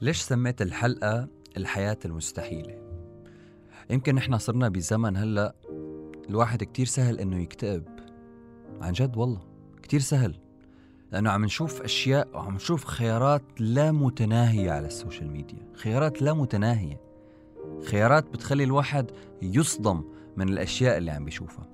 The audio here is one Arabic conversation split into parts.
ليش سميت الحلقة الحياة المستحيلة؟ يمكن نحن صرنا بزمن هلأ الواحد كتير سهل إنه يكتئب. عن جد والله كتير سهل. لأنه عم نشوف أشياء وعم نشوف خيارات لا متناهية على ال social media. خيارات لا متناهية. خيارات بتخلي الواحد يصدم من الأشياء اللي عم بيشوفها.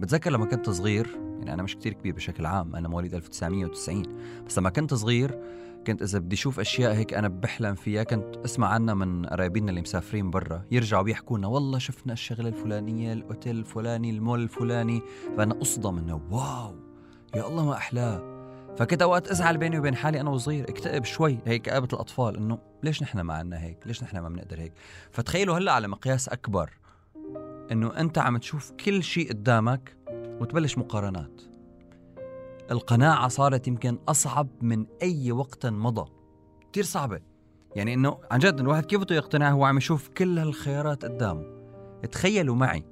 بتذكر لما كنت صغير يعني أنا مش كتير كبير بشكل عام أنا مواليد 1990 بس لما كنت صغير كنت إذا بدي أشوف أشياء هيك أنا بحلم فيها كنت أسمع عنها من قرايبينا اللي مسافرين برا يرجعوا بيحكوا لنا والله شفنا الشغلة الفلانية الأوتيل الفلاني المول الفلاني فأنا أصدم إنه واو يا الله ما احلاه فكنت أوقات أزعل بيني وبين حالي أنا وصغير اكتئب شوي هيك كآبة الأطفال إنه ليش نحن ما عنا هيك؟ ليش نحن ما بنقدر هيك؟ فتخيلوا هلأ على مقياس أكبر إنه أنت عم تشوف كل شيء قدامك وتبلش مقارنات. القناعة صارت يمكن أصعب من أي وقت مضى. كتير صعبة. يعني إنه عن جد الواحد كيف بده يقتنع؟ هو عم يشوف كل هالخيارات قدامه. تخيلوا معي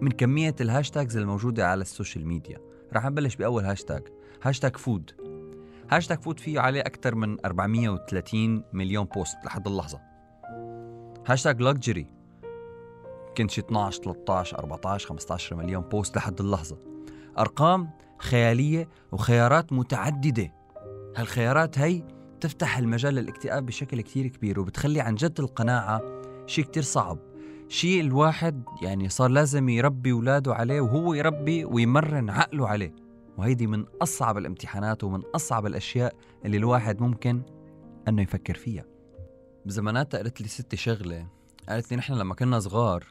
من كمية ال hashtags الموجودة على ال social media. راح نبلش بأول hashtag. hashtag food. hashtag food فيه عليه أكثر من 430 مليون post لحد اللحظة. hashtag luxury. كنت شي 12 13 14 15 مليون بوست لحد اللحظة. أرقام خيالية وخيارات متعددة. هالخيارات هي تفتح المجال للاكتئاب بشكل كتير كبير وبتخلي عن جد القناعة شيء كتير صعب. شيء الواحد يعني صار لازم يربي اولاده عليه وهو يربي ويمرن عقله عليه. وهيدي من أصعب الامتحانات ومن أصعب الأشياء اللي الواحد ممكن أنه يفكر فيها. بزماناتها قالت لي ستي شغلة. قالت لي نحن لما كنا صغار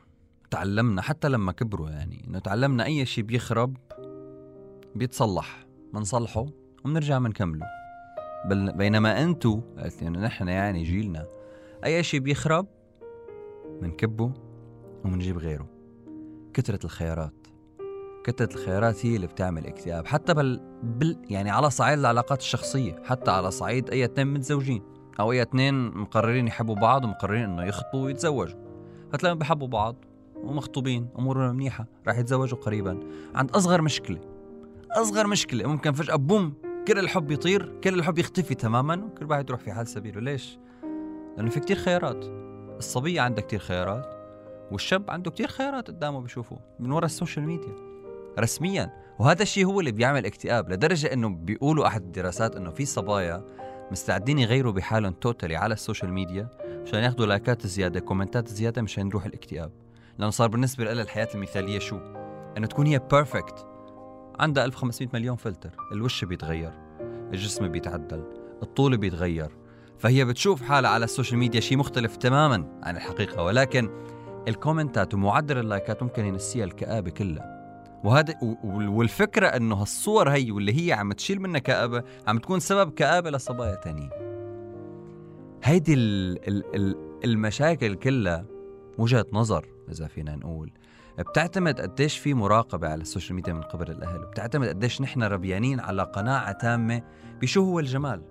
تعلمنا حتى لما كبروا يعني إنه تعلمنا أي شيء بيخرب بيتصلح بنصلحه وبنرجع بنكمله بينما أنتو انه نحن يعني جيلنا أي شيء بيخرب بنكبه وبنجيب غيره. كثرة الخيارات كثرة الخيارات هي اللي بتعمل اكتئاب حتى بل, بل يعني على صعيد العلاقات الشخصية حتى على صعيد أي اثنين متزوجين أو أي اثنين مقررين يحبوا بعض ومقررين إنه يخطبوا ويتزوجوا. هتلاقيهم بحبوا بعض ومخطوبين أمورهم منيحة راح يتزوجوا قريبا. عند أصغر مشكلة أصغر مشكلة ممكن فجأة boom كل الحب يطير كل الحب يختفي تماما وكل واحد يروح في حال سبيله. ليش؟ لأنه في كتير خيارات. الصبية عندها كتير خيارات والشاب عنده كتير خيارات قدامه بشوفه من وراء ال social media رسميا. وهذا الشيء هو اللي بيعمل اكتئاب لدرجة إنه بيقولوا أحد الدراسات إنه في صبايا مستعدين يغيروا بحالهم totally على ال social media مشان ياخذوا لايكات زيادة كومنتات زيادة مشان يروح الاكتئاب. لأنه صار بالنسبة لها الحياة المثالية شو؟ إنه تكون هي perfect عندها 1500 مليون فلتر. الوش بيتغير. الجسم بيتعدل. الطول بيتغير. فهي بتشوف حالها على ال social media شيء مختلف تماما عن الحقيقة. ولكن الكومنتات ومعدل اللايكات ممكن ينسيها الكآبة كلها. وهذا والفكرة إنه هالصور هي واللي هي عم تشيل منها كآبة عم تكون سبب كآبة لصبايا تانيين. هيدي المشاكل كلها وجهة نظر إذا فينا نقول. بتعتمد قديش في مراقبة على ال social media من قبل الأهل؟ بتعتمد قديش نحن ربيانين على قناعة تامة بشو هو الجمال؟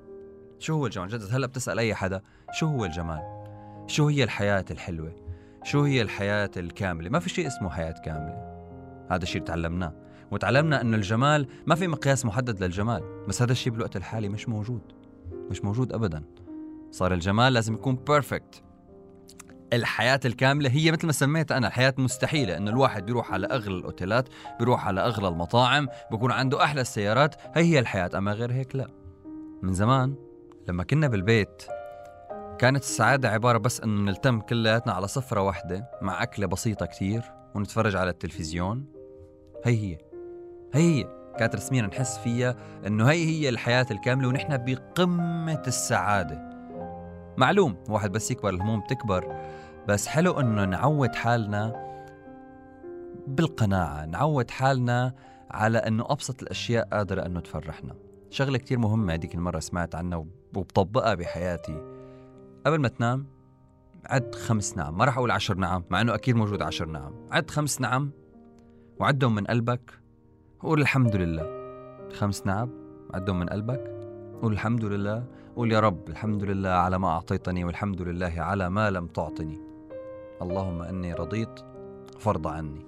شو هو الجمال؟ جد هلأ بتسأل أي حدا شو هو الجمال؟ شو هي الحياة الحلوة؟ شو هي الحياة الكاملة؟ ما في شيء اسمه حياة كاملة. هذا الشيء تعلمناه وتعلمنا إنه الجمال ما في مقياس محدد للجمال بس هذا الشيء بالوقت الحالي مش موجود. مش موجود ابدا. صار الجمال لازم يكون بيرفكت الحياة الكاملة هي مثل ما سميتها أنا الحياة مستحيلة. إنه الواحد بيروح على أغلى الأوتيلات بيروح على أغلى المطاعم بكون عنده أحلى السيارات. هي هي الحياة أما غير هيك لا. من زمان لما كنا بالبيت كانت السعادة عبارة بس إنه نلتم كلياتنا على صفرة واحدة مع أكلة بسيطة كتير ونتفرج على التلفزيون. هي هي. هي هي. كانت رسميا نحس فيها إنه هي هي الحياة الكاملة ونحن بقمة السعادة. معلوم واحد بس يكبر الهموم تكبر بس حلو إنه نعود حالنا بالقناعة نعود حالنا على إنه أبسط الأشياء قادرة إنه تفرحنا. شغلة كتير مهمة هذيك المرة سمعت عنها وبطبقها بحياتي. قبل ما تنام عد خمس نعم. ما راح أقول عشر نعم مع إنه أكيد موجود عشر نعم. عد خمس نعم وعدهم من قلبك. وقول الحمد لله. خمس نعم عدهم من قلبك. قول الحمد لله. قول يا رب الحمد لله على ما أعطيتني والحمد لله على ما لم تعطني. اللهم أني رضيت فرض عني.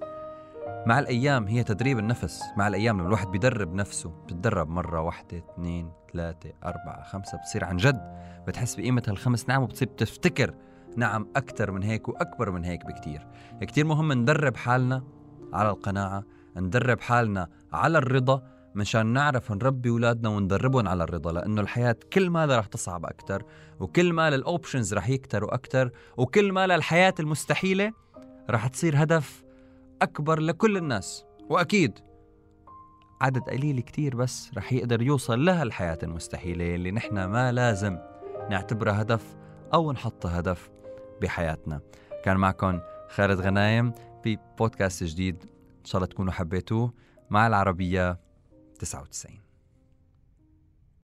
مع الأيام هي تدريب النفس. مع الأيام لما الواحد بيدرب نفسه بتدرب مرة واحدة اثنين ثلاثة أربعة خمسة بتصير عن جد. بتحس بقيمة هالخمس نعم وبتصير بتفتكر نعم أكثر من هيك وأكبر من هيك بكتير. كتير مهم ندرب حالنا على القناعة ندرب حالنا على الرضا مشان نعرف نربي أولادنا وندربهم على الرضا لأنه الحياة كل ما رح تصعب أكثر وكل ما الأوبشنز رح يكتروا أكثر وكل ما الحياة المستحيلة رح تصير هدف أكبر لكل الناس. وأكيد عدد قليل كتير بس رح يقدر يوصل لها الحياة المستحيلة اللي نحن ما لازم نعتبرها هدف أو نحطها هدف بحياتنا. كان معكم خالد غنايم في بودكاست جديد إن شاء الله تكونوا حبيتوه. مع العربية this out soon.